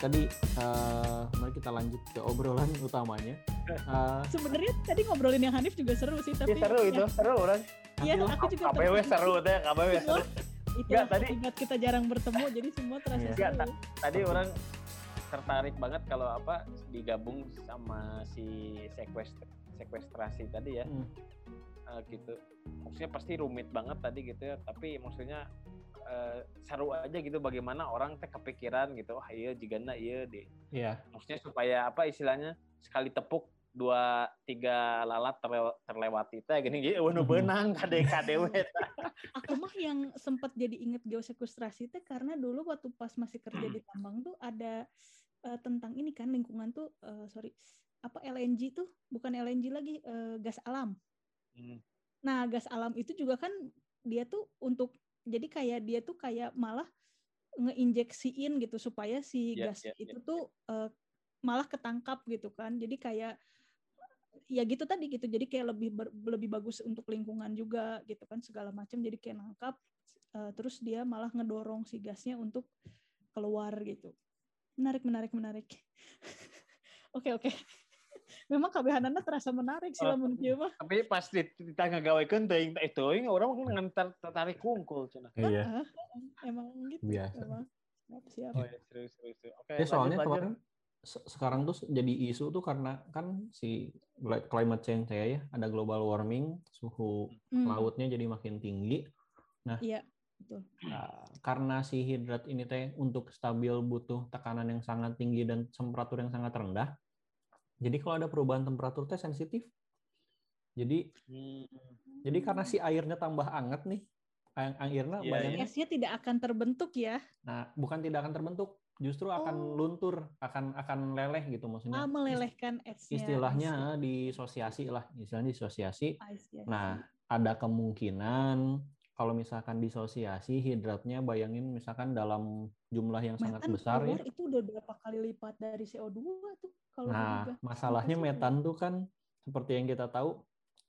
tadi uh, mari kita lanjut ke obrolan utamanya. Uh, Sebenarnya tadi ngobrolin yang Hanif juga seru sih, tapi Iya seru itu seru orang Iya, aku juga KBW seru teh KBW seru. Itu Nggak, tadi- akibat kita jarang bertemu, jadi semua terasa Iya. Nggak, seru. tadi orang tertarik banget kalau apa digabung sama si sequestr sequestrasi tadi ya. Hmm, Eh, gitu. Maksudnya pasti rumit banget tadi gitu ya tapi maksudnya eh, seru aja gitu bagaimana orang teh kepikiran gitu wah iya jigana iya deh Iya. maksudnya supaya apa istilahnya sekali tepuk dua tiga lalat terlew- terlewati teh gini gini wanu benang kade KDW Aku mah yang sempat jadi inget geosekustrasi teh karena dulu waktu pas masih kerja di tambang tuh ada eh, tentang ini kan lingkungan tuh eh, sorry apa LNG tuh bukan LNG lagi eh, gas alam. Hmm. Nah gas alam itu juga kan dia tuh untuk jadi kayak dia tuh kayak malah ngeinjeksiin gitu supaya si Iya, gas iya, itu iya. tuh eh, malah ketangkap gitu kan. Jadi kayak ya gitu tadi gitu. Jadi kayak lebih ber- lebih bagus untuk lingkungan juga gitu kan segala macam. Jadi kayak nangkap eh, terus dia malah ngedorong si gasnya untuk keluar gitu. Menarik menarik menarik. Oke oke. Memang kabehanana terasa menarik sih Oh. lamun kieu mah. tapi pas ditanya gawekeun teh itu euy, orang ngan ter- tertarik kungkul cenah Iya. Emang gitu. Biasa. Emang. Siap, oh ya serius serius serius. oke Ya soalnya lanjut, lanjut. kemarin se- sekarang tuh jadi isu tuh karena kan si climate change ya ya ada global warming suhu Hmm, lautnya jadi makin tinggi. Iya, betul. Nah, karena si hidrat ini teh untuk stabil butuh tekanan yang sangat tinggi dan temperatur yang sangat rendah. Jadi kalau ada perubahan temperatur teh sensitif. Jadi Hmm. jadi karena si airnya tambah anget nih, air- airnya Iya, bayangin Esnya tidak akan terbentuk ya. Nah, bukan tidak akan terbentuk, justru akan Oh. luntur, akan akan leleh gitu maksudnya. Ah, melelehkan esnya. Istilahnya disosiasi lah, istilahnya disosiasi. I see, I see. Nah, ada kemungkinan kalau misalkan disosiasi hidratnya bayangin misalkan dalam jumlah yang sangat metan besar ya. itu udah berapa kali lipat dari CO2 tuh kalau Nah, masalahnya Apa sih? metan tuh kan seperti yang kita tahu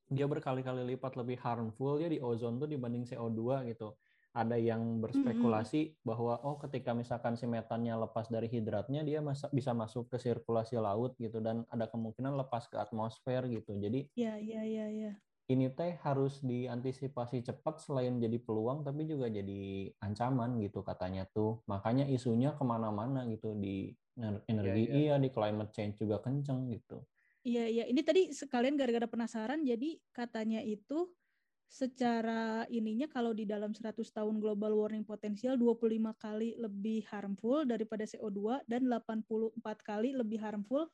dia berkali-kali lipat lebih harmful ya di ozon tuh dibanding CO2 gitu. Ada yang berspekulasi bahwa oh ketika misalkan si metannya lepas dari hidratnya dia masa- bisa masuk ke sirkulasi laut gitu dan ada kemungkinan lepas ke atmosfer gitu. Jadi Iya, iya, iya, iya. Ini teh harus diantisipasi cepat selain jadi peluang tapi juga jadi ancaman gitu katanya tuh. Makanya isunya ke mana-mana gitu di ener- energi Iya, iya di climate change juga kenceng gitu. Iya, iya. Ini tadi sekalian gara-gara penasaran, jadi katanya itu secara ininya kalau di dalam 100 tahun global warming potensial 25 kali lebih harmful daripada CO2 dan 84 kali lebih harmful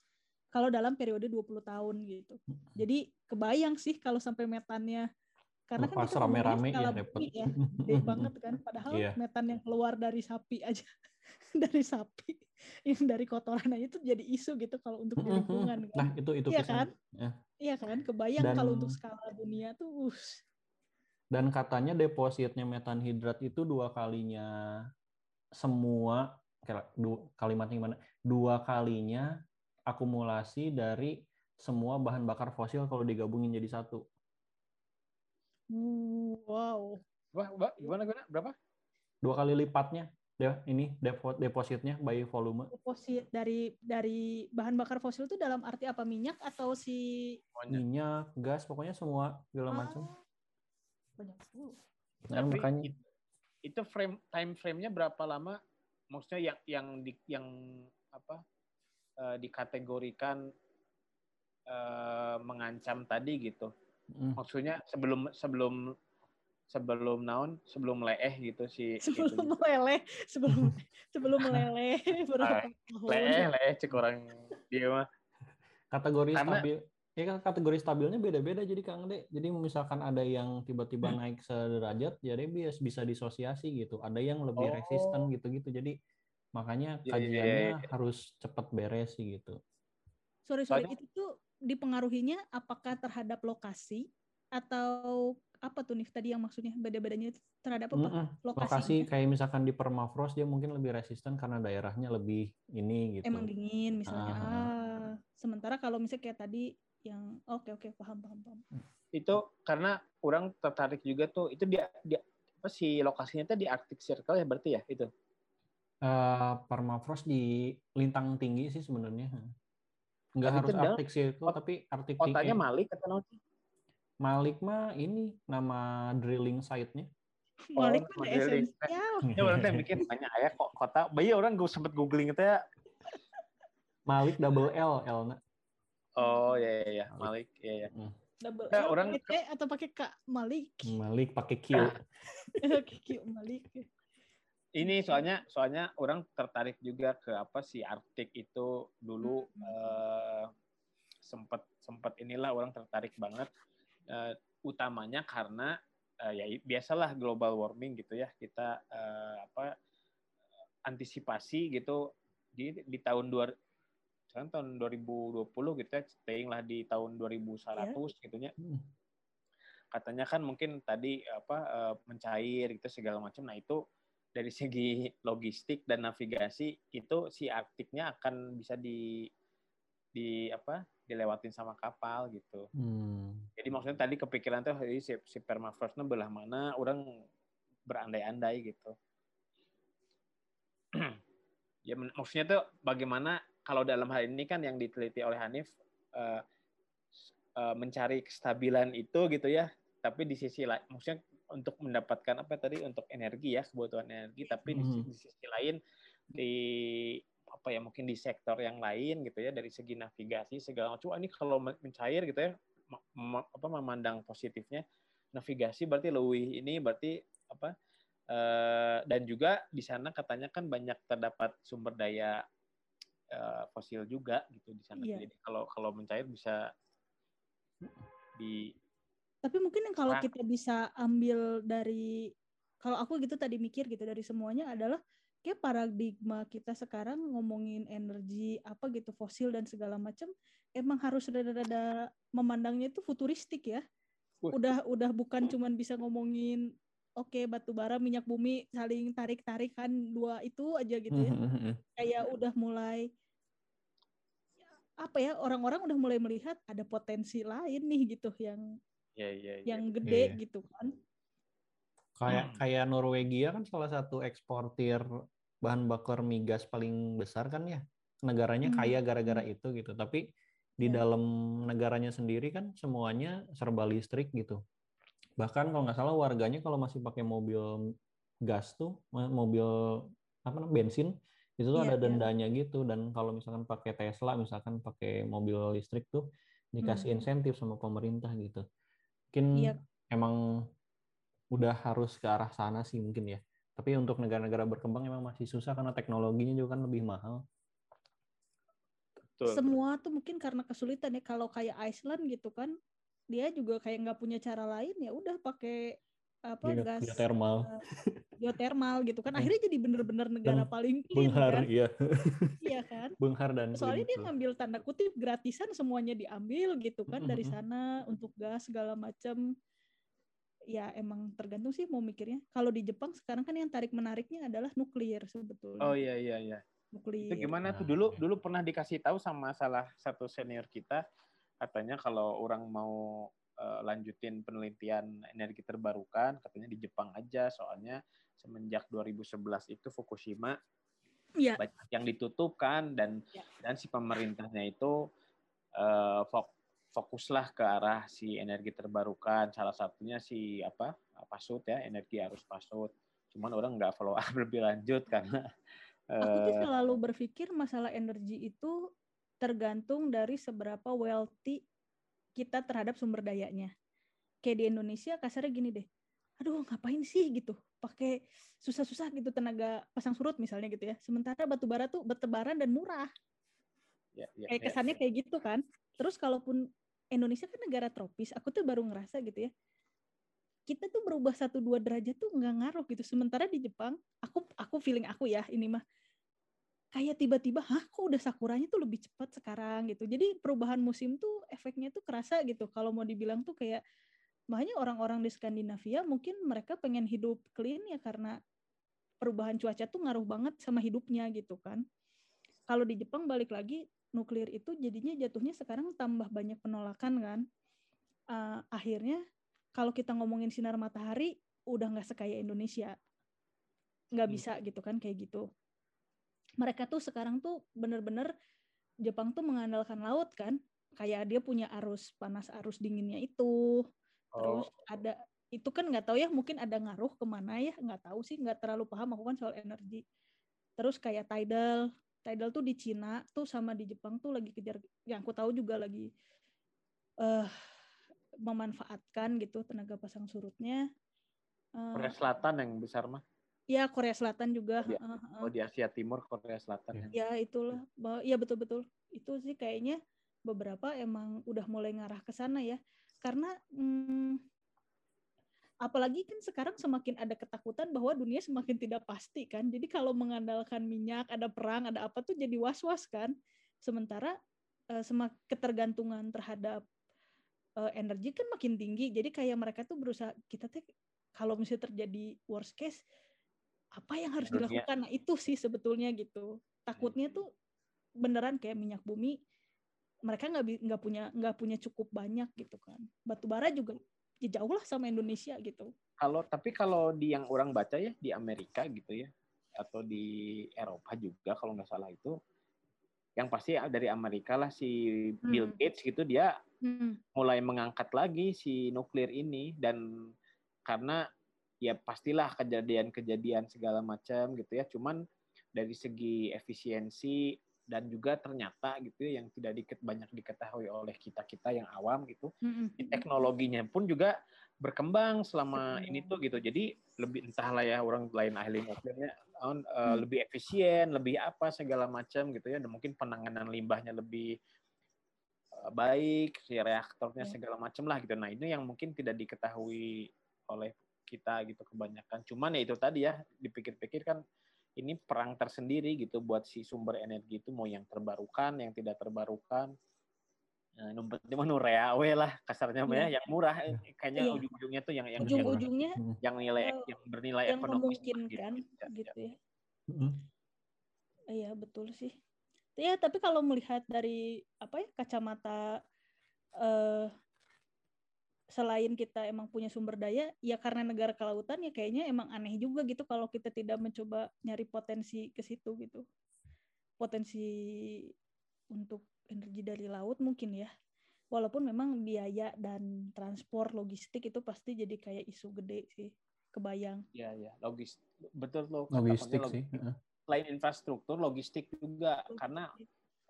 kalau dalam periode 20 tahun gitu. Jadi kebayang sih kalau sampai metannya karena kan Pas kita ngomongnya rame-rame ya repot. ya, gede banget kan. Padahal Iya. metan yang keluar dari sapi aja, dari sapi yang dari kotoran aja itu jadi isu gitu kalau untuk di lingkungan kan. Nah, itu itu Iya kan? Ya. Iya kan, kebayang Dan- kalau untuk skala dunia tuh, uh, Dan katanya depositnya metan hidrat itu dua kalinya semua kalimatnya gimana? Dua kalinya akumulasi dari semua bahan bakar fosil kalau digabungin jadi satu. wow. Wah, wah, gimana gimana berapa Dua kali lipatnya. Ya, ini depo- depositnya by volume. Deposit dari dari bahan bakar fosil itu dalam arti apa minyak atau si. Minyak, gas, pokoknya semua segala Ah, macam. banyak dulu. Nah, Tapi makanya it- itu frame time frame-nya berapa lama? Maksudnya yang yang di yang apa eh, dikategorikan eh, mengancam tadi gitu. mm, Maksudnya sebelum sebelum sebelum naon sebelum leeh gitu si Sebelum itunya. meleleh, sebelum sebelum meleleh berapa tahun. leeh leeh cek orang dia mah kategori Karena- stabil ya kan kategori stabilnya beda-beda jadi Kang De. Jadi misalkan ada yang tiba-tiba Hmm. naik sederajat jadi bisa bisa disosiasi gitu. Ada yang lebih Oh. resisten gitu-gitu. Jadi makanya Iya, iya, kajiannya iya, iya. harus cepat beres sih gitu. Sorry, sorry. Soalnya- Itu tuh dipengaruhinya apakah terhadap lokasi atau apa tuh nih tadi yang maksudnya beda-bedanya itu terhadap apa? Mm-mm. Lokasi. Lokasi kayak misalkan di permafrost dia mungkin lebih resisten karena daerahnya lebih ini gitu. Emang dingin misalnya. Ah. Ah, sementara kalau misalnya kayak tadi yang oke oke paham paham paham. itu karena orang tertarik juga tuh itu dia dia apa sih lokasinya tuh di Arctic Circle ya berarti ya itu Uh, permafrost di lintang tinggi sih sebenarnya. Nggak Tapi harus itu Arctic Circle, tapi Arctic Kotanya. Malik atau naon sih? Malik mah ini nama drilling site-nya. Malik Oh, mah esensial. Ya orang teh mikir banyak aya kok kota. Bayi orang gue sempet googling itu ya. Malik double L, L -na. Oh ya ya ya, Malik ya ya. Double Ya, L orang- pakai T atau pakai K Malik. Malik pakai Q. Kiki Malik. Ini soalnya soalnya orang tertarik juga ke apa sih Arctic itu dulu eh, sempet sempet inilah orang tertarik banget eh, utamanya karena eh, ya biasalah global warming gitu ya kita eh, apa antisipasi gitu di di tahun dua sekarang tahun 2020 gitu ya staying lah di tahun 2100 gitu ya Hmm. katanya kan mungkin tadi apa mencair gitu segala macam. Nah itu dari segi logistik dan navigasi itu si Arktiknya akan bisa di di apa dilewatin sama kapal gitu Hmm. jadi maksudnya tadi kepikiran tuh "Ih, si, si permafrostnya belah mana orang berandai-andai gitu ya maksudnya tuh bagaimana kalau dalam hal ini kan yang diteliti oleh Hanif s- eh, mencari kestabilan itu gitu ya tapi di sisi lain maksudnya untuk mendapatkan apa tadi untuk energi ya kebutuhan energi tapi di, si- Mhm. di sisi lain di apa ya mungkin di sektor yang lain gitu ya dari segi navigasi segala macam ini kalau men- mencair gitu ya ma- ma- apa memandang positifnya navigasi berarti lebih ini berarti apa eh, dan juga di sana katanya kan banyak terdapat sumber daya eh, fosil juga gitu di sana Iya. jadi kalau kalau mencair bisa di Tapi mungkin yang kalau Nah. kita bisa ambil dari kalau aku gitu tadi mikir gitu dari semuanya adalah kayak paradigma kita sekarang ngomongin energi apa gitu fosil dan segala macam emang harus rada-rada memandangnya itu futuristik ya. Udah udah bukan cuman bisa ngomongin oke batu bara minyak bumi saling tarik-tarikan dua itu aja gitu ya. Hmm. Kayak udah mulai apa ya orang-orang udah mulai melihat ada potensi lain nih gitu yang ya ya ya yang gede Iya. gitu kan. Kayak kayak Norwegia kan salah satu eksportir bahan bakar migas paling besar kan ya. Negaranya Hmm. kaya gara-gara itu gitu. Tapi di Ya. dalam negaranya sendiri kan semuanya serba listrik gitu. Bahkan kalau nggak salah warganya kalau masih pakai mobil gas tuh, mobil apa namanya bensin itu tuh Iya, ada iya. dendanya gitu dan kalau misalkan pakai Tesla misalkan pakai mobil listrik tuh dikasih Hmm. insentif sama pemerintah gitu. Mungkin Iya. emang udah harus ke arah sana sih mungkin ya. Tapi untuk negara-negara berkembang emang masih susah karena teknologinya juga kan lebih mahal. betul semua tuh mungkin karena kesulitan ya kalau kayak Iceland gitu kan dia juga kayak nggak punya cara lain ya udah pakai apa Geo- gas geothermal. eh, geothermal gitu kan Hmm. akhirnya jadi bener-bener negara Dan paling clean Benghar, kan iya. iya kan Benghar dan soalnya dia clean, betul. ngambil tanda kutip gratisan semuanya diambil gitu kan dari Mm-mm. sana untuk gas segala macam ya emang tergantung sih mau mikirnya kalau di Jepang sekarang kan yang tarik menariknya adalah nuklir sebetulnya oh iya iya iya nuklir itu gimana tuh Nah, dulu iya. dulu pernah dikasih tahu sama salah satu senior kita katanya kalau orang mau eh, lanjutin penelitian energi terbarukan katanya di Jepang aja soalnya semenjak 2011 itu Fukushima Iya. banyak yang ditutup kan dan Ya. dan si pemerintahnya itu fok- fokuslah ke arah si energi terbarukan salah satunya si apa pasut ya energi arus pasut cuman orang nggak follow up lebih lanjut karena Aku tuh eh, selalu berpikir masalah energi itu tergantung dari seberapa wealthy kita terhadap sumber dayanya. Kayak di Indonesia kasarnya gini deh. Aduh, ngapain sih gitu? Pakai susah-susah gitu tenaga pasang surut misalnya gitu ya. Sementara batu bara tuh bertebaran dan murah. ya, ya, Kayak ya, kesannya ya. kayak gitu kan. Terus kalaupun Indonesia kan negara tropis, aku tuh baru ngerasa gitu ya. Kita tuh berubah satu dua derajat tuh nggak ngaruh gitu. Sementara di Jepang, aku aku feeling aku ya ini mah kayak tiba-tiba, hah kok udah sakuranya tuh lebih cepat sekarang gitu. Jadi perubahan musim tuh efeknya tuh kerasa gitu. Kalau mau dibilang tuh kayak makanya orang-orang di Skandinavia mungkin mereka pengen hidup clean ya karena perubahan cuaca tuh ngaruh banget sama hidupnya gitu kan. Kalau di Jepang balik lagi nuklir itu jadinya jatuhnya sekarang tambah banyak penolakan kan. Eh, akhirnya kalau kita ngomongin sinar matahari udah nggak sekaya Indonesia, nggak Hmm. bisa gitu kan kayak gitu. Mereka tuh sekarang tuh bener-bener Jepang tuh mengandalkan laut kan kayak dia punya arus panas arus dinginnya itu terus Oh. ada itu kan nggak tahu ya mungkin ada ngaruh ke mana ya nggak tahu sih nggak terlalu paham aku kan soal energi terus kayak tidal tidal tuh di Cina tuh sama di Jepang tuh lagi kejar yang aku tahu juga lagi eh memanfaatkan gitu tenaga pasang surutnya Korea Selatan yang besar mah. Ya Korea Selatan juga Iya. heeh, heeh. Oh di Asia Timur Korea Selatan. Iya. yang- ya itulah ya betul betul itu sih kayaknya beberapa emang udah mulai ngarah ke sana ya karena hmm, apalagi kan sekarang semakin ada ketakutan bahwa dunia semakin tidak pasti kan jadi kalau mengandalkan minyak ada perang ada apa tuh jadi was was kan sementara eh, semak ketergantungan terhadap eh, energi kan makin tinggi jadi kayak mereka tuh berusaha kita teh kalau misalnya terjadi worst case apa yang harus Dunia. dilakukan? Nah itu sih sebetulnya gitu. Takutnya tuh beneran kayak minyak bumi mereka nggak nggak punya nggak punya cukup banyak gitu kan. Batu bara juga ya jauh lah sama Indonesia gitu. Kalau tapi kalau di yang orang baca ya di Amerika gitu ya atau di Eropa juga kalau nggak salah itu yang pasti dari Amerika lah si Bill Hmm. Gates gitu dia Hmm, mulai mengangkat lagi si nuklir ini. Dan karena ya pastilah kejadian-kejadian segala macam gitu ya. Cuman dari segi efisiensi dan juga ternyata gitu ya yang tidak dikit banyak diketahui oleh kita kita yang awam gitu hmm, Di teknologinya pun juga berkembang selama Berkembang. ini tuh gitu. Jadi lebih entahlah ya orang lain ahli nuklirnya on, eh, lebih efisien lebih apa segala macam gitu ya. Dan mungkin penanganan limbahnya lebih eh, baik si reaktornya Ya. segala macam lah gitu. Nah ini yang mungkin tidak diketahui oleh kita gitu kebanyakan cuman ya itu tadi ya dipikir-pikir kan ini perang tersendiri gitu buat si sumber energi itu mau yang terbarukan yang tidak terbarukan Nah, numpet di mana rea we lah kasarnya mah ya Iya. yang murah eh, kayaknya Iya. ujung-ujungnya tuh yang yang yang, ujung-ujungnya yang nilai eh, yang bernilai yang ekonomis memungkinkan gitu. Ya, gitu ya. ya Mm-mm. Iya betul sih. Ya tapi kalau melihat dari apa ya kacamata eh, selain kita emang punya sumber daya, ya karena negara kelautan ya kayaknya emang aneh juga gitu kalau kita tidak mencoba nyari potensi ke situ gitu. Potensi untuk energi dari laut mungkin ya. Walaupun memang biaya dan transport logistik itu pasti jadi kayak isu gede sih. Kebayang. Iya, iya, logis. Betul loh. Logistik sih. logistik. heeh. Selain infrastruktur, logistik juga karena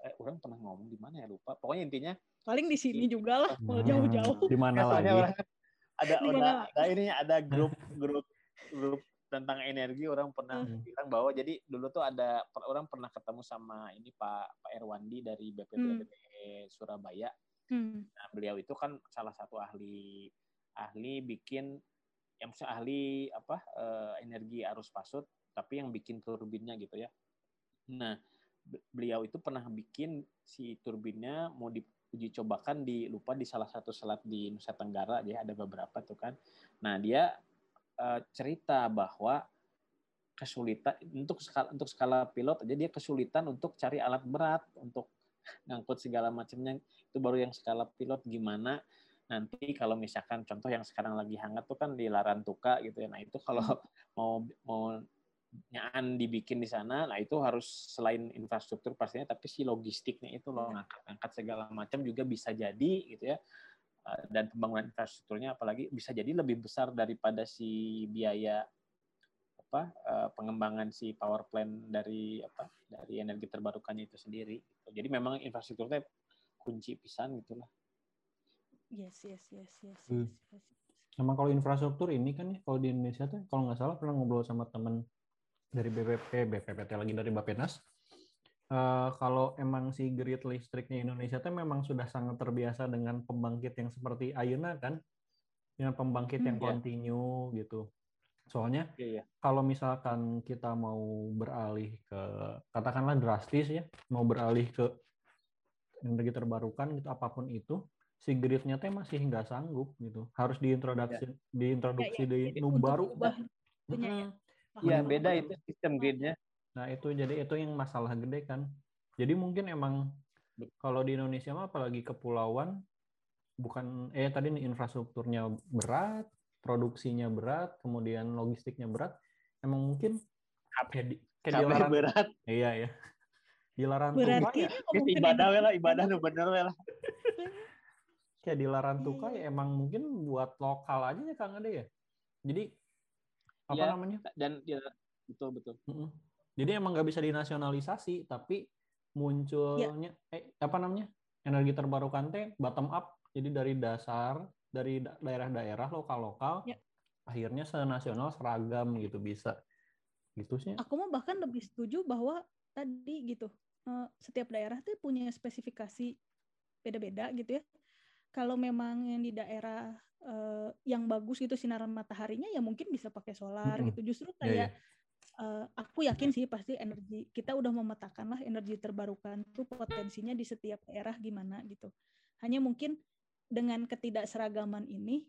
eh, orang pernah ngomong di mana ya lupa. Pokoknya intinya Paling di sini juga lah, mau Hmm, jauh-jauh. Di mana soalnya lagi? orang ada ada, ada ini ada grup grup grup tentang energi orang pernah Hmm. bilang bahwa jadi dulu tuh ada orang pernah ketemu sama ini Pak Pak Erwandi dari BPDB Surabaya. Hmm. Nah, beliau itu kan salah satu ahli ahli bikin yang maksudnya ahli apa eh, energi arus pasut tapi yang bikin turbinnya gitu ya. Nah, beliau itu pernah bikin si turbinnya mau diuji cobakan di lupa di salah satu selat di Nusa Tenggara dia ada beberapa tuh kan. Nah, dia eh, cerita bahwa kesulitan untuk skala untuk skala pilot aja dia kesulitan untuk cari alat berat untuk ngangkut segala macamnya. Itu baru yang skala pilot gimana nanti kalau misalkan contoh yang sekarang lagi hangat tuh kan di Larantuka gitu ya. Nah itu kalau mau mau nyaan dibikin di sana nah itu harus selain infrastruktur pastinya tapi si logistiknya itu loh Iya. ngangkat-ngangkat segala macam juga bisa jadi gitu ya Eh, dan pembangunan infrastrukturnya apalagi bisa jadi lebih besar daripada si biaya apa eh, pengembangan si power plant dari apa dari energi terbarukannya itu sendiri jadi memang infrastrukturnya kunci pisan gitulah Yes, yes, yes, yes, Hmm. yes, yes. Sama kalau infrastruktur ini kan ya, kalau di Indonesia tuh kalau nggak salah pernah ngobrol sama temen dari BPP, BPPT lagi dari Bapenas. Eh, kalau emang si grid listriknya Indonesia tuh memang sudah sangat terbiasa dengan pembangkit yang seperti Ayuna kan, dengan pembangkit Hmm, yang ya. kontinu gitu. Soalnya iya iya kalau misalkan kita mau beralih ke katakanlah drastis ya, mau beralih ke energi terbarukan gitu apa pun itu, si gridnya teh masih nggak sanggup gitu. Harus diintroduksi diintroduksi Ya, ya, di nu baru. diubah itunya ya. Iya paham, beda itu sistem gridnya. Nah itu jadi itu yang masalah gede kan. Jadi mungkin emang kalau di Indonesia mah apalagi kepulauan bukan eh tadi nih infrastrukturnya berat, produksinya berat, kemudian logistiknya berat. Emang mungkin kayak di, Kayak dilarang. berat Iya ya. Dilarang Berarti ya. ibadah we lah ibadah nu bener we lah Kayak dilarang tuka Iya. ya emang mungkin buat lokal aja ya Kang Ade ya. Jadi apa Iya. namanya? dan ya betul betul Mm-mm. Jadi emang nggak bisa dinasionalisasi, tapi munculnya eh apa namanya energi terbarukan teh bottom up. Jadi dari dasar dari da- daerah-daerah lokal-lokal, Ya. akhirnya senasional seragam gitu bisa. Gitu sih. Aku mah bahkan lebih setuju bahwa tadi gitu eh, setiap daerah tuh punya spesifikasi beda-beda gitu ya. Kalau memang yang di daerah eh, yang bagus gitu sinaran mataharinya ya mungkin bisa pakai solar Mm-mm. gitu. Justru Iya, iya. kayak eh, aku yakin sih pasti energi kita udah memetakan lah energi terbarukan tuh potensinya di setiap daerah gimana gitu. Hanya mungkin dengan ketidakseragaman ini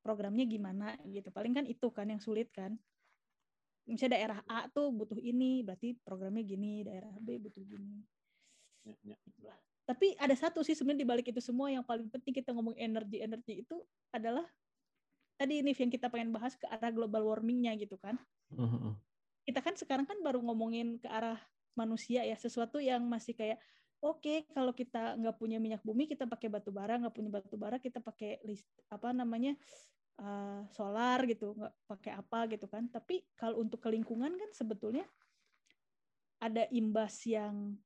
programnya gimana gitu. Paling kan itu kan yang sulit kan. Misalnya daerah A tuh butuh ini, berarti programnya gini, daerah B butuh gini. Ya, ya. Tapi ada satu sih sebenarnya di balik itu semua yang paling penting kita ngomong energi-energi itu adalah tadi ini yang kita pengen bahas ke arah global warmingnya gitu kan. Mm-mm. kita kan sekarang kan baru ngomongin ke arah manusia ya sesuatu yang masih kayak oke kalau kita nggak punya minyak bumi kita pakai batu bara nggak punya batu bara kita pakai list apa namanya uh, solar gitu nggak pakai apa gitu kan tapi kalau untuk ke lingkungan kan sebetulnya ada imbas yang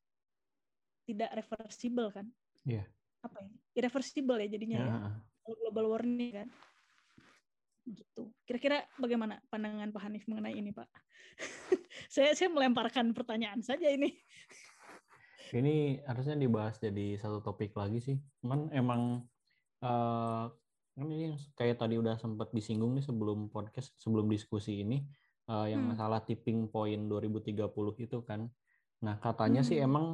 tidak reversible kan Iya. apa ya irreversible ya jadinya Ya, ya heeh. kalau global warming kan gitu kira-kira bagaimana pandangan Pak Hanif mengenai ini Pak saya saya melemparkan pertanyaan saja ini Ini harusnya dibahas jadi satu topik lagi sih. Cuman emang eh kan ini yang kayak tadi udah sempat disinggung nih sebelum podcast, sebelum diskusi ini eh, yang Hmm. masalah tipping point 2030 itu kan. Nah, katanya sih Hmm. emang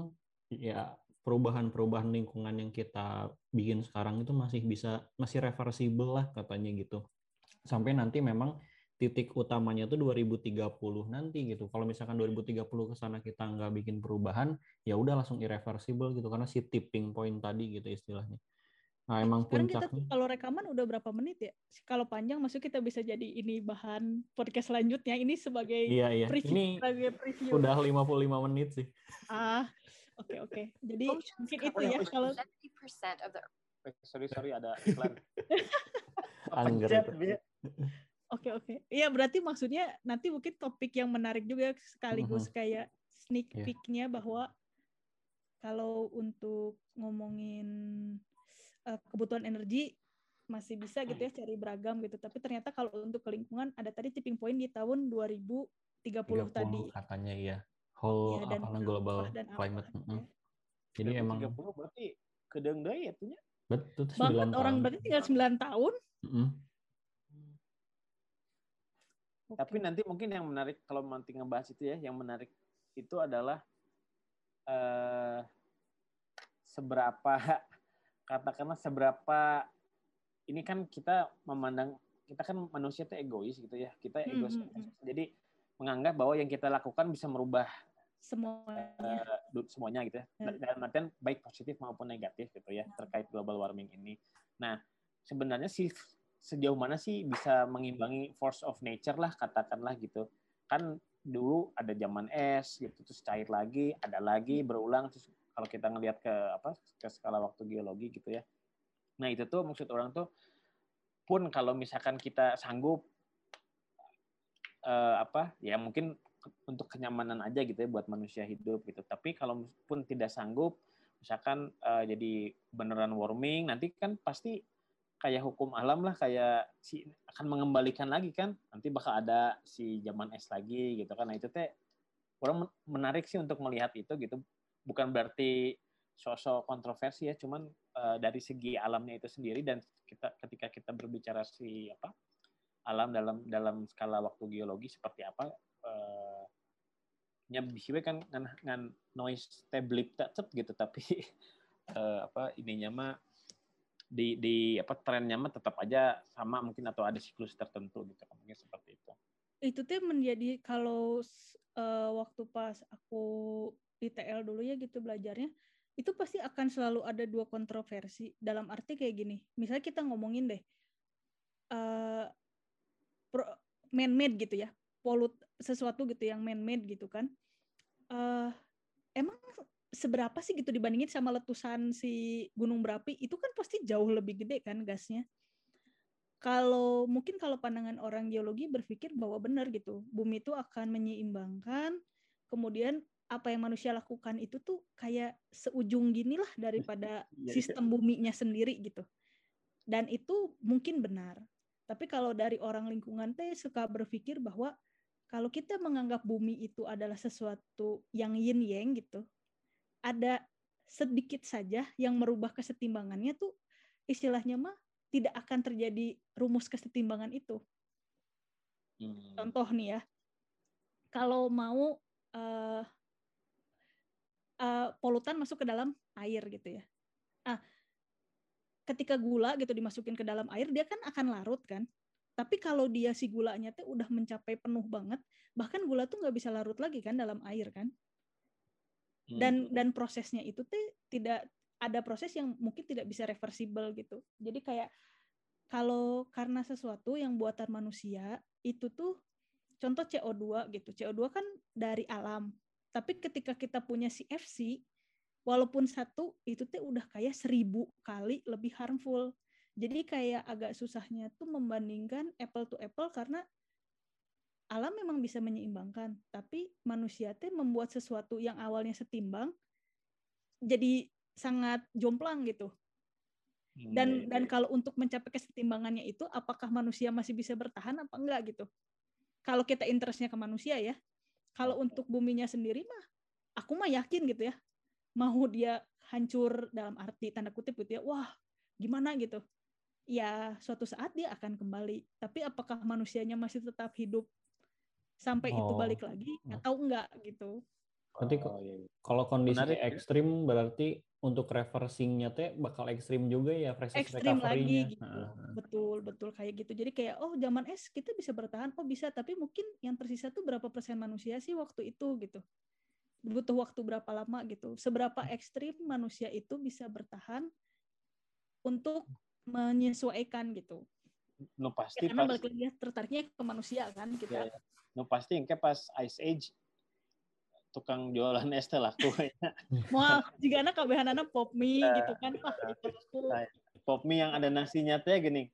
ya perubahan-perubahan lingkungan yang kita bikin sekarang itu masih bisa masih reversible lah katanya gitu. Sampai nanti memang titik utamanya tuh 2030 nanti gitu. Kalau misalkan 2030 ke sana kita nggak bikin perubahan, ya udah langsung irreversible gitu karena si tipping point tadi gitu istilahnya. Nah, emang sekarang kita puncaknya. kalau rekaman udah berapa menit ya kalau panjang maksudnya kita bisa jadi ini bahan podcast selanjutnya ini sebagai Iya, iya. preview Ini sebagai preview udah 55 menit sih. ah oke oke jadi Oceans mungkin itu ya kalau 70% of the sorry sorry ada iklan Angger. Bi. Oke oke. Iya berarti maksudnya nanti mungkin topik yang menarik juga sekaligus kayak sneak Iya. peeknya bahwa kalau untuk ngomongin eh, kebutuhan energi masih bisa gitu ya cari beragam gitu. Tapi ternyata kalau untuk ke lingkungan ada tadi tipping point di tahun 2030 30 tadi. katanya iya. Whole Iya, dan apa namanya, global dan apa climate. ya. Jadi emang 30 berarti kedeng deui ya betul tuh Banget 9 orang tahun. berarti tinggal 9 tahun. Mm-mm. Tapi Oke. nanti mungkin yang menarik kalau nanti ngebahas itu ya, yang menarik itu adalah eh seberapa katakanlah seberapa ini kan kita memandang kita kan manusia itu egois gitu ya. Kita Hmm, egois. hmm, hmm. Jadi menganggap bahwa yang kita lakukan bisa merubah semuanya. du- semuanya gitu ya. Hmm. Dalam artian baik positif maupun negatif gitu ya terkait global warming ini. Nah, sebenarnya sih sejauh mana sih bisa mengimbangi force of nature lah katakanlah gitu. Kan dulu ada zaman es gitu terus cair lagi, ada lagi berulang terus kalau kita ngelihat ke apa ke skala waktu geologi gitu ya. Nah, itu tuh maksud orang tuh pun kalau misalkan kita sanggup eh, apa ya mungkin untuk kenyamanan aja gitu ya buat manusia hidup gitu. Tapi kalau pun tidak sanggup, misalkan eh, jadi beneran warming, nanti kan pasti kayak hukum alam lah, kayak si akan mengembalikan lagi kan. Nanti bakal ada si zaman es lagi gitu kan. Nah itu teh orang men- menarik sih untuk melihat itu gitu. Bukan berarti sosok kontroversi ya, cuman eh, dari segi alamnya itu sendiri dan kita ketika kita berbicara si apa alam dalam dalam skala waktu geologi seperti apa eh, nya bisa we kan ngan, ngan noise tablet tetep gitu tapi eh, apa ininya mah di di apa trennya mah tetap aja sama mungkin atau ada siklus tertentu gitu mungkin seperti itu. Itu tuh menjadi kalau eh, waktu pas aku di TL dulu ya gitu belajarnya itu pasti akan selalu ada dua kontroversi. Dalam arti kayak gini misalnya kita ngomongin deh eh pro- man-made gitu ya polut sesuatu gitu yang man-made gitu kan. Uh, emang seberapa sih gitu dibandingin sama letusan si gunung berapi itu kan pasti jauh lebih gede kan gasnya. Kalau mungkin kalau pandangan orang geologi berpikir bahwa benar gitu, bumi itu akan menyeimbangkan, kemudian apa yang manusia lakukan itu tuh kayak seujung gini lah daripada iya, iya. sistem buminya sendiri gitu. Dan itu mungkin benar. Tapi kalau dari orang lingkungan teh suka berpikir bahwa kalau kita menganggap bumi itu adalah sesuatu yang yin yang gitu, ada sedikit saja yang merubah kesetimbangannya tuh istilahnya mah tidak akan terjadi rumus kesetimbangan itu. Hmm. Contoh nih ya, kalau mau uh, uh, polutan masuk ke dalam air gitu ya. Ah, ketika gula gitu dimasukin ke dalam air, dia kan akan larut kan. Tapi kalau dia si gulanya tuh udah mencapai penuh banget, bahkan gula tuh nggak bisa larut lagi kan dalam air kan? Dan hmm. dan prosesnya itu tuh tidak ada proses yang mungkin tidak bisa reversible gitu. Jadi kayak kalau karena sesuatu yang buatan manusia itu tuh contoh CO2 gitu. CO2 kan dari alam. Tapi ketika kita punya CFC walaupun satu itu tuh udah kayak seribu kali lebih harmful jadi kayak agak susahnya tuh membandingkan apple to apple karena alam memang bisa menyeimbangkan, tapi manusia teh membuat sesuatu yang awalnya setimbang jadi sangat jomplang gitu. Hmm, dan iya, dan iya. kalau untuk mencapai kesetimbangannya itu apakah manusia masih bisa bertahan apa enggak gitu. Kalau kita interestnya ke manusia ya. Kalau untuk buminya sendiri mah aku mah yakin gitu ya. Mau dia hancur dalam arti tanda kutip gitu ya. Wah, gimana gitu. Ya, suatu saat dia akan kembali. Tapi apakah manusianya masih tetap hidup sampai oh. itu balik lagi atau enggak gitu. Nanti oh, iya, iya. kalau kondisi Menarik, ya. ekstrim ya? berarti untuk reversingnya teh bakal ekstrim juga ya proses ekstrim lagi gitu. Nah. Betul, betul kayak gitu. Jadi kayak oh zaman es kita bisa bertahan, oh bisa, tapi mungkin yang tersisa tuh berapa persen manusia sih waktu itu gitu. Butuh waktu berapa lama gitu. Seberapa ekstrim manusia itu bisa bertahan untuk menyesuaikan gitu. No pasti. Ya, karena balik lagi tertariknya ke manusia kan kita. Ya, ya no pasti engke pas Ice Age tukang jualan es teh laku Mau jika anak kabehan anak pop mie uh, gitu kan uh, pop mie yang ada nasinya teh gini.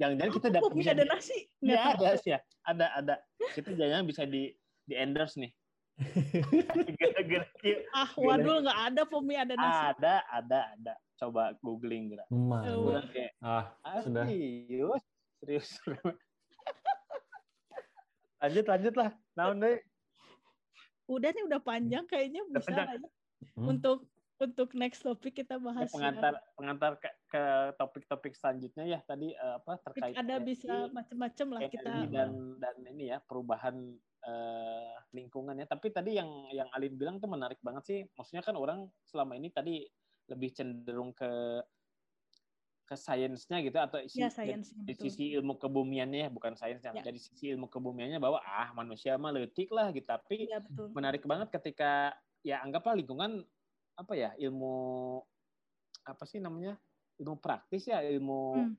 Jangan-jangan kita dapat bisa ada nasi? Ya ada sih ya. Ada ada. Kita jangan bisa di di endorse nih. ah waduh nggak ada pop mie ada nasi. Ada ada ada. Coba googling gitu. ah, ah sudah. Serius serius lanjut lanjut lah naon deh udah nih udah panjang kayaknya bisa lah ya. Hmm. untuk untuk next topik kita bahas pengantar ya. pengantar ke, ke topik-topik selanjutnya ya tadi uh, apa terkait ada bisa macam-macam lah kita dan dan ini ya perubahan uh, lingkungan ya tapi tadi yang yang Alin bilang tuh menarik banget sih maksudnya kan orang selama ini tadi lebih cenderung ke ke sainsnya gitu atau isi, ya, science, dari sisi ilmu kebumiannya ya, bukan sains ya. dari sisi ilmu kebumiannya bahwa ah manusia mah letik lah gitu tapi ya, betul. menarik banget ketika ya anggaplah lingkungan apa ya ilmu apa sih namanya ilmu praktis ya ilmu hmm.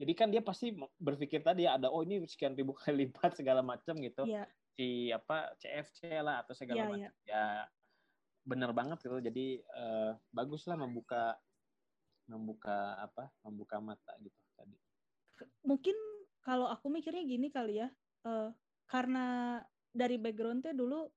jadi kan dia pasti berpikir tadi ada oh ini sekian ribu kali lipat segala macam gitu ya. Si apa CFC lah atau segala ya, macam. Ya. ya benar banget gitu. Jadi uh, bagus lah membuka membuka apa membuka mata gitu tadi. Mungkin kalau aku mikirnya gini kali ya uh, karena dari backgroundnya dulu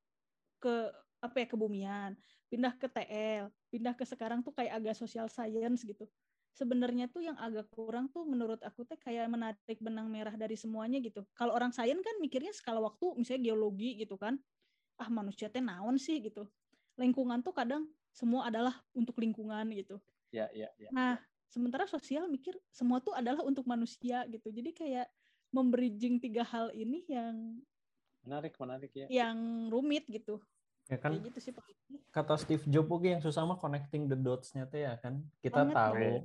ke apa ya kebumian pindah ke TL pindah ke sekarang tuh kayak agak social science gitu sebenarnya tuh yang agak kurang tuh menurut aku tuh kayak menarik benang merah dari semuanya gitu kalau orang sains kan mikirnya skala waktu misalnya geologi gitu kan ah manusia teh naon sih gitu lingkungan tuh kadang semua adalah untuk lingkungan gitu Ya, ya, ya. Nah, sementara sosial mikir semua tuh adalah untuk manusia gitu. Jadi kayak membridging tiga hal ini yang menarik, menarik ya. Yang rumit gitu. Ya kan. Kayak gitu sih Kata Steve Jobs yang susah mah connecting the dots-nya tuh ya kan. Kita Banget tahu. Ya.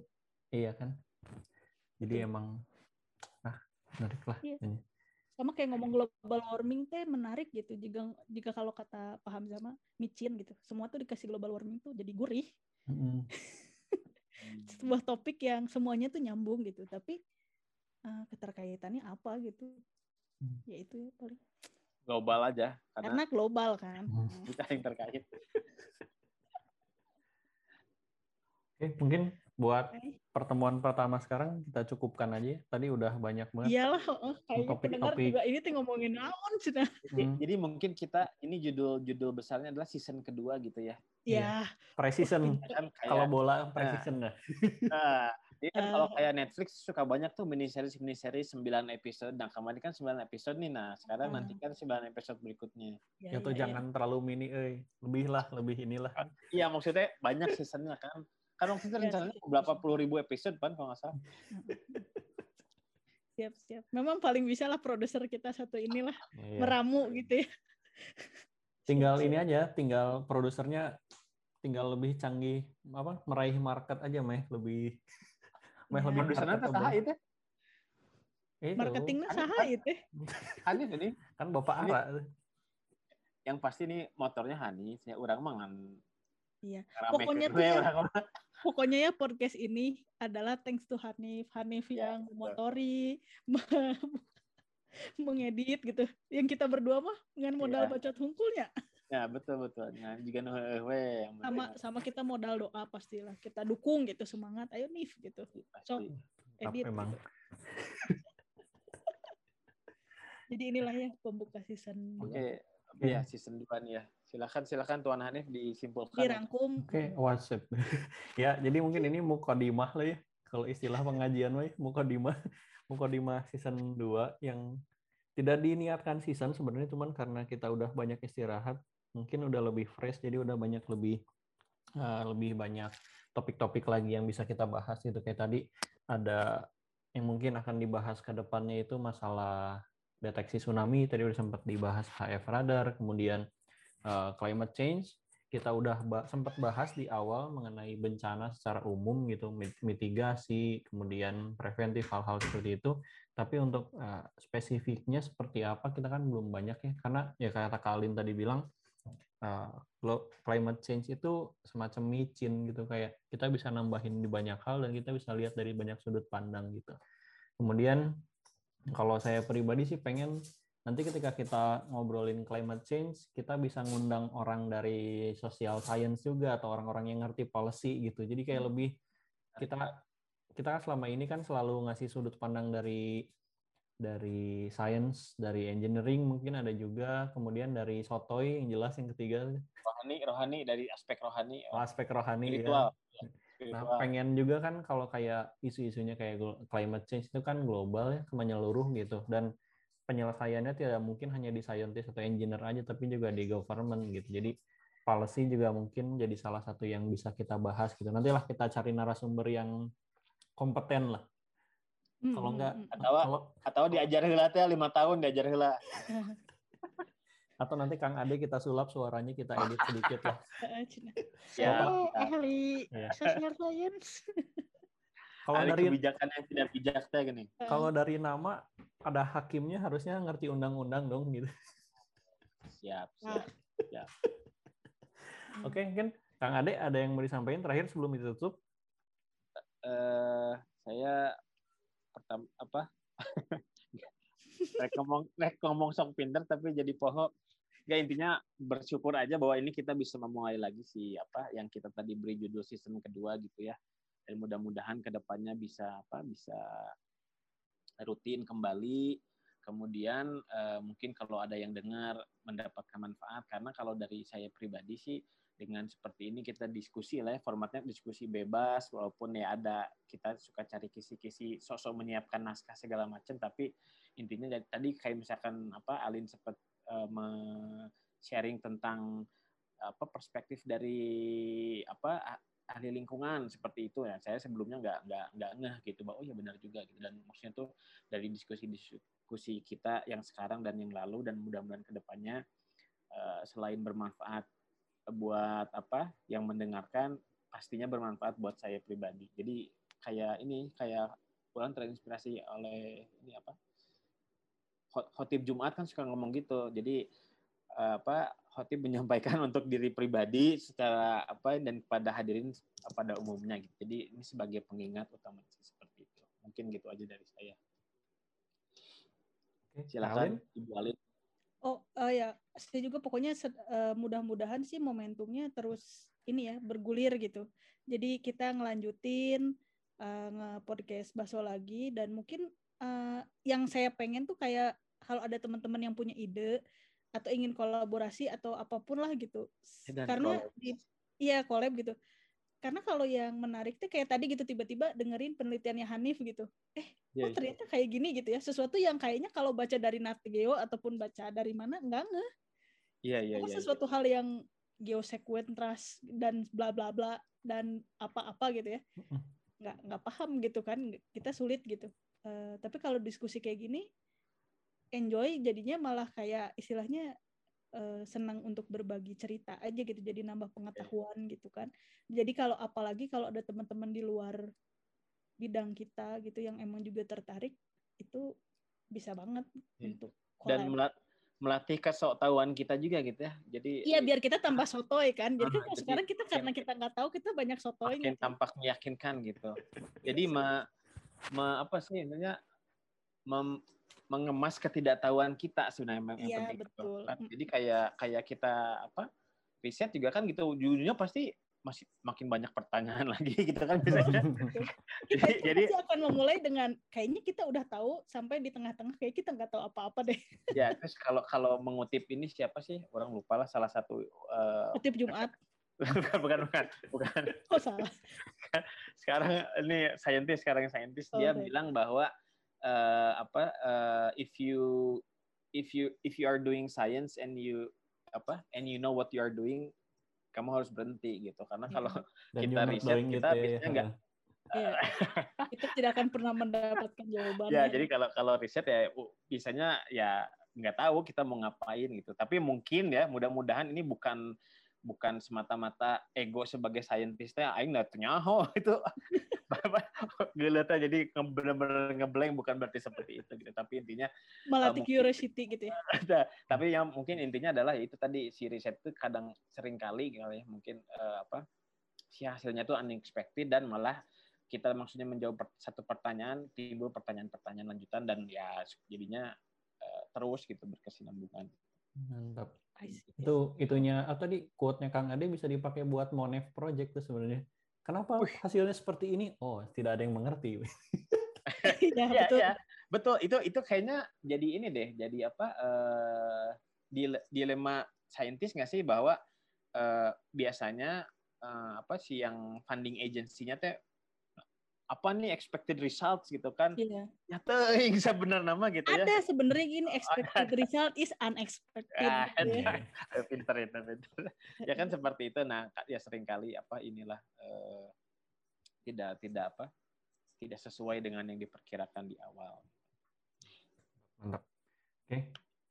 Iya kan. Jadi Betul. emang ah menarik lah. Iya. Ini. Sama kayak ngomong global warming teh menarik gitu. Jika jika kalau kata paham sama micin gitu. Semua tuh dikasih global warming tuh jadi gurih. Mm -hmm. sebuah topik yang semuanya tuh nyambung gitu tapi uh, keterkaitannya apa gitu Ya itu ya paling. Global aja karena, Karena global kan. kita yang terkait. Oke, mungkin buat pertemuan pertama sekarang kita cukupkan aja. ya. Tadi udah banyak banget. Iyalah, oh, kayaknya pendengar Topik-topik. juga ini tuh ngomongin naon cenah. Hmm, Jadi mungkin kita ini judul-judul besarnya adalah season kedua gitu ya. Ya, precision. Kan kayak Kalau bola precision dah. Nah, jadi kan Eh. kalau kayak Netflix suka banyak tuh mini series mini series 9 episode. Nah, kemarin kan 9 episode nih. Nah, sekarang Ah. nanti kan 9 episode berikutnya. ya, Ya tuh ya, ya. jangan terlalu mini, eh. Lebih lah, lebih inilah. Iya, maksudnya banyak seasonnya kan. Kan waktu itu Iya, rencananya berapa puluh ribu episode kan kalau nggak salah. Siap, siap. Memang paling bisa lah produser kita satu inilah Iya. meramu gitu ya. Tinggal ini aja, tinggal produsernya tinggal lebih canggih apa meraih market aja meh lebih meh Ya. lebih Produsernya saha itu? Itu, Marketingnya Kan- saha itu. Hanif ini. kan Bapak Ara Yang pasti nih motornya Hanif. Ya, orang mah ngan Iya. Pokoknya ke tuh ya. Pokoknya ya podcast ini adalah thanks to Hanif. Hanif Ya, yang betul. motori, mengedit gitu. Yang kita berdua mah dengan modal Iya. bacot hungkulnya. Ya, betul betul. Nah, heueuh yang Sama sama kita modal doa pastilah. Kita dukung gitu semangat. Ayo Nif gitu. Sok Tapi edit. emang Jadi inilah ya pembuka season 2. Oke, oke ya season 2 nih ya. Silakan silakan Tuan Hanif disimpulkan. Dirangkum. oke WhatsApp ya jadi mungkin ini mukodimah lah ya kalau istilah pengajian mah ya, mukodimah mukodimah season 2 yang tidak diniatkan season sebenarnya cuman karena kita udah banyak istirahat mungkin udah lebih fresh jadi udah banyak lebih eh, lebih banyak topik-topik lagi yang bisa kita bahas gitu kayak tadi ada yang mungkin akan dibahas ke depannya itu masalah deteksi tsunami tadi udah sempat dibahas HF radar kemudian eh, climate change kita udah ba- sempat bahas di awal mengenai bencana secara umum gitu mit- mitigasi kemudian preventif hal-hal seperti itu. Tapi untuk eh, spesifiknya seperti apa kita kan belum banyak ya. Karena ya kata Kalin tadi bilang glo- climate change itu semacam micin gitu. Kayak kita bisa nambahin di banyak hal dan kita bisa lihat dari banyak sudut pandang gitu. Kemudian kalau saya pribadi sih pengen nanti ketika kita ngobrolin climate change kita bisa ngundang orang dari social science juga atau orang-orang yang ngerti policy gitu jadi kayak lebih kita kita kan selama ini kan selalu ngasih sudut pandang dari dari science dari engineering mungkin ada juga kemudian dari sotoy yang jelas yang ketiga rohani rohani dari aspek rohani aspek rohani ya. spiritual. Nah, Spiritual. pengen juga kan kalau kayak isu-isunya kayak climate change itu kan global ya, menyeluruh gitu. Dan penyelesaiannya tidak mungkin hanya di scientist atau engineer aja, tapi juga di government gitu. Jadi policy juga mungkin jadi salah satu yang bisa kita bahas gitu. Nantilah kita cari narasumber yang kompeten lah. Hmm, Kalau hmm, enggak, hmm. Atau kalau atau diajar heula teh 5 tahun diajar heula. atau nanti Kang Ade kita sulap suaranya kita edit sedikit lah. Ya, ahli Ya. social science. Kalau dari kebijakan yang tidak bijak teh gini. kalau dari nama ada hakimnya harusnya ngerti undang-undang dong gitu. Siap, Nah. siap. Oke, mungkin Kang Ade ada yang mau disampaikan terakhir sebelum ditutup? eh saya pertama apa rek ngomong rek ngomong sok pinter tapi jadi poho ya intinya bersyukur aja bahwa ini kita bisa memulai lagi si apa yang kita tadi beri judul season kedua gitu ya dan mudah-mudahan ke depannya bisa apa bisa rutin kembali. Kemudian eh, mungkin kalau ada yang dengar mendapatkan manfaat karena kalau dari saya pribadi sih dengan seperti ini kita diskusi lah ya, formatnya diskusi bebas walaupun ya ada kita suka cari kisi-kisi sosok menyiapkan naskah segala macam tapi intinya dari tadi kayak misalkan apa Alin sempat eh, sharing tentang apa perspektif dari apa ahli lingkungan seperti itu ya saya sebelumnya nggak nggak nggak ngeh gitu bahwa oh ya benar juga gitu dan maksudnya tuh dari diskusi-diskusi kita yang sekarang dan yang lalu dan mudah-mudahan ke depannya eh, selain bermanfaat buat apa yang mendengarkan pastinya bermanfaat buat saya pribadi. Jadi kayak ini kayak pulang terinspirasi oleh ini apa Khot- khotib Jumat kan suka ngomong gitu. Jadi eh, apa khotib menyampaikan untuk diri pribadi secara apa dan pada hadirin pada umumnya gitu. Jadi ini sebagai pengingat utama seperti itu. Mungkin gitu aja dari saya. Silakan Ibu Alin. Oh uh, ya, saya juga pokoknya uh, mudah-mudahan sih momentumnya terus ini ya bergulir gitu. Jadi kita ngelanjutin uh, nge-podcast Baso lagi dan mungkin uh, yang saya pengen tuh kayak kalau ada teman-teman yang punya ide atau ingin kolaborasi atau apa pun lah gitu. Dan Karena iya collab gitu. Karena kalau yang menarik tuh kayak tadi gitu tiba-tiba dengerin penelitiannya Hanif gitu. Eh yeah, oh iya. ternyata kayak gini gitu ya? Sesuatu yang kayaknya kalau baca dari Navigeo ataupun baca dari mana enggak nggak iya iya iya sesuatu yeah. hal yang geosequentras dan bla bla bla dan apa-apa gitu ya? Nggak nggak paham gitu kan? Kita sulit gitu. Uh, tapi kalau diskusi kayak gini enjoy jadinya malah kayak istilahnya uh, senang untuk berbagi cerita aja gitu jadi nambah pengetahuan gitu kan. Jadi kalau apalagi kalau ada teman-teman di luar bidang kita gitu yang emang juga tertarik itu bisa banget yeah. untuk collab. dan melatih kesoktahuan kita juga gitu ya. Jadi iya biar kita tambah sotoy kan. Jadi kan sekarang kita karena kita nggak tahu kita banyak sotoy makin tampak meyakinkan gitu. Jadi ma, ma apa sih intinya mem, mengemas ketidaktahuan kita sebenarnya yang ya, penting. Betul. Kan? Jadi kayak kayak kita apa riset juga kan gitu ujungnya pasti masih makin banyak pertanyaan lagi gitu kan biasanya. kita jadi, jadi akan memulai dengan kayaknya kita udah tahu sampai di tengah-tengah kayak kita nggak tahu apa-apa deh. ya terus kalau kalau mengutip ini siapa sih orang lupa lah salah satu. Uh, Kutip Jumat. bukan bukan bukan bukan. Oh salah. Sekarang ini saintis sekarang saintis oh, dia okay. bilang bahwa uh, apa uh, if you if you if you are doing science and you apa and you know what you are doing kamu harus berhenti gitu karena kalau Dan kita riset kita gitu ya. biasanya nggak ya. kita tidak akan pernah mendapatkan jawaban ya jadi kalau kalau riset ya biasanya ya nggak tahu kita mau ngapain gitu tapi mungkin ya mudah-mudahan ini bukan bukan semata-mata ego sebagai saintisnya aing nggak nyaho itu. Geleta jadi benar-benar ngeblank bukan berarti seperti itu gitu. Tapi intinya melatih uh, curiosity gitu ya. Tapi yang mungkin intinya adalah itu tadi si riset itu kadang sering kali kali ya mungkin uh, apa si hasilnya itu unexpected dan malah kita maksudnya menjawab satu pertanyaan timbul pertanyaan-pertanyaan lanjutan dan ya jadinya uh, terus gitu berkesinambungan. Mantap itu itunya atau tadi quote-nya Kang Ade bisa dipakai buat Monev project tuh sebenarnya. Kenapa Uy. hasilnya seperti ini? Oh, tidak ada yang mengerti. ya, ya, betul. Ya, betul. Itu itu kayaknya jadi ini deh, jadi apa uh, dilema saintis nggak sih bahwa uh, biasanya uh, apa sih yang funding agency-nya teh apa nih expected results gitu kan? Yeah. nyata bisa benar nama gitu ada ya. Ada sebenarnya gini expected oh, result is unexpected ah, gitu ya. pinter itu pinter. Ya kan seperti itu. Nah ya sering kali apa inilah uh, tidak tidak apa tidak sesuai dengan yang diperkirakan di awal. Mantap. Oke.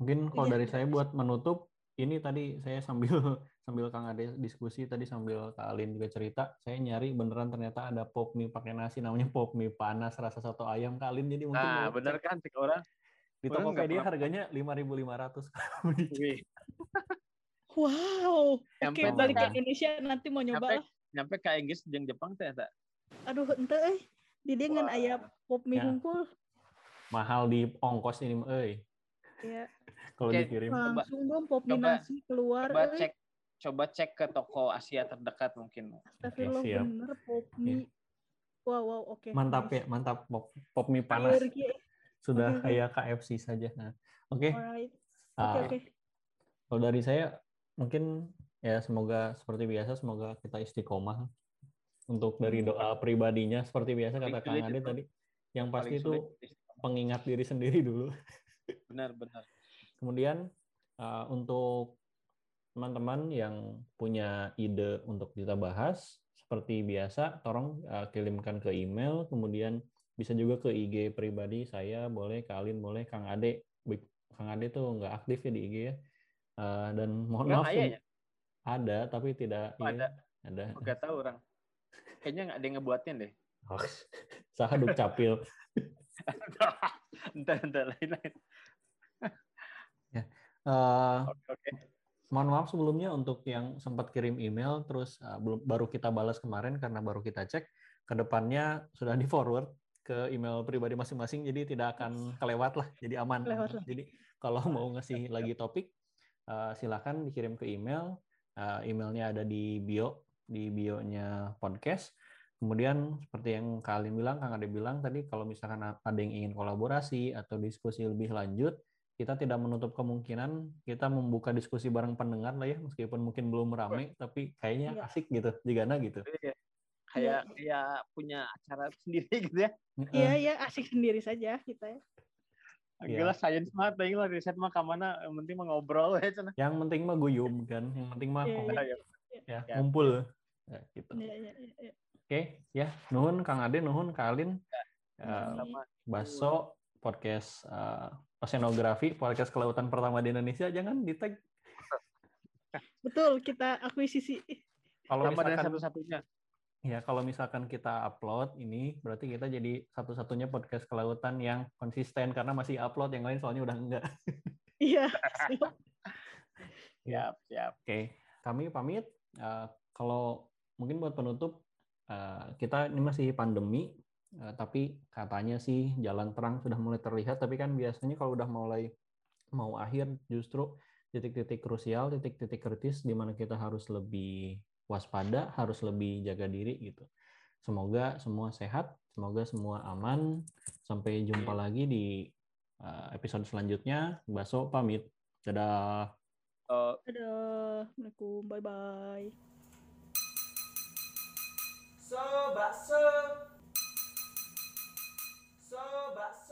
Mungkin kalau iya. dari saya buat menutup ini tadi saya sambil sambil Kang Ade diskusi tadi sambil Kak Alin juga cerita, saya nyari beneran ternyata ada pop mie pakai nasi namanya pop mie panas rasa soto ayam Kak Alin jadi mungkin Nah, bener kan sih orang di Tokopedia harganya 5.500 Wow. Oke, okay, balik ke Indonesia nanti mau nyoba nyampe, Nyampe ke Inggris jeung Jepang teh tak? Aduh, ente euy. Di dia ngan aya pop mie ya. hungkul. Mahal di ongkos ini euy. Iya. Kalau dikirim. Langsung dong pop nasi keluar. Coba cek coba cek ke toko Asia terdekat mungkin. Astagfirullah okay, bener pop mie. Yeah. Wow, wow, oke. Okay. Mantap ya, mantap pop, pop mie panas. Sudah okay. kayak KFC saja. Nah, oke. Okay. Oke, uh, oke. Kalau dari saya mungkin ya semoga seperti biasa semoga kita istiqomah untuk dari doa pribadinya seperti biasa kata Kang Ade tadi. Yang pasti itu pengingat diri sendiri dulu. Benar, benar. Kemudian uh, untuk teman-teman yang punya ide untuk kita bahas, seperti biasa, tolong uh, kirimkan ke email, kemudian bisa juga ke IG pribadi saya, boleh Kalin, boleh Kang Ade. Kang Ade tuh nggak aktif ya di IG ya. Uh, dan mohon maaf. Ya? Ada, tapi tidak. Oh, ada. Ada. Nggak tahu orang. Kayaknya nggak ada yang ngebuatin deh. Oh, sahaduk capil. entar, entar, lain-lain. Uh, okay, okay mohon maaf sebelumnya untuk yang sempat kirim email terus uh, belum baru kita balas kemarin karena baru kita cek ke depannya sudah di forward ke email pribadi masing-masing jadi tidak akan kelewat lah jadi aman. Kelewat lah. jadi kalau mau ngasih lagi topik uh, silakan dikirim ke email. Uh, emailnya ada di bio di bionya podcast. Kemudian seperti yang kalian bilang kang Ade bilang tadi kalau misalkan ada yang ingin kolaborasi atau diskusi lebih lanjut kita tidak menutup kemungkinan kita membuka diskusi bareng pendengar lah ya meskipun mungkin belum ramai tapi kayaknya Iya. asik gitu jigana gitu Iya. kayak kayak punya acara sendiri gitu ya Iya, iya, asik sendiri saja kita ya. Iya. Gila sains mah lah riset mah kamana yang penting mah ngobrol ya cenah. yang penting mah guyum kan yang penting mah Iya, kompak, Ya, ya Ya. ngumpul ya, gitu Iya, iya, iya, iya. oke ya nuhun kang Ade nuhun Kalin Uh, sama Baso podcast uh, oceanografi podcast kelautan pertama di Indonesia jangan di tag Betul, kita akuisisi. kalau sama misalkan satu-satunya. ya kalau misalkan kita upload ini berarti kita jadi satu-satunya podcast kelautan yang konsisten karena masih upload yang lain soalnya udah enggak Iya. Siap, siap. oke kami pamit Uh, kalau mungkin buat penutup uh, kita ini masih pandemi uh, tapi katanya sih jalan terang sudah mulai terlihat tapi kan biasanya kalau udah mulai mau akhir justru titik-titik krusial titik-titik kritis di mana kita harus lebih waspada harus lebih jaga diri gitu. Semoga semua sehat semoga semua aman. Sampai jumpa lagi di uh, episode selanjutnya. Baso pamit. Dadah. Eh, Dadah. Assalamualaikum. Bye-bye. So bakso So bakso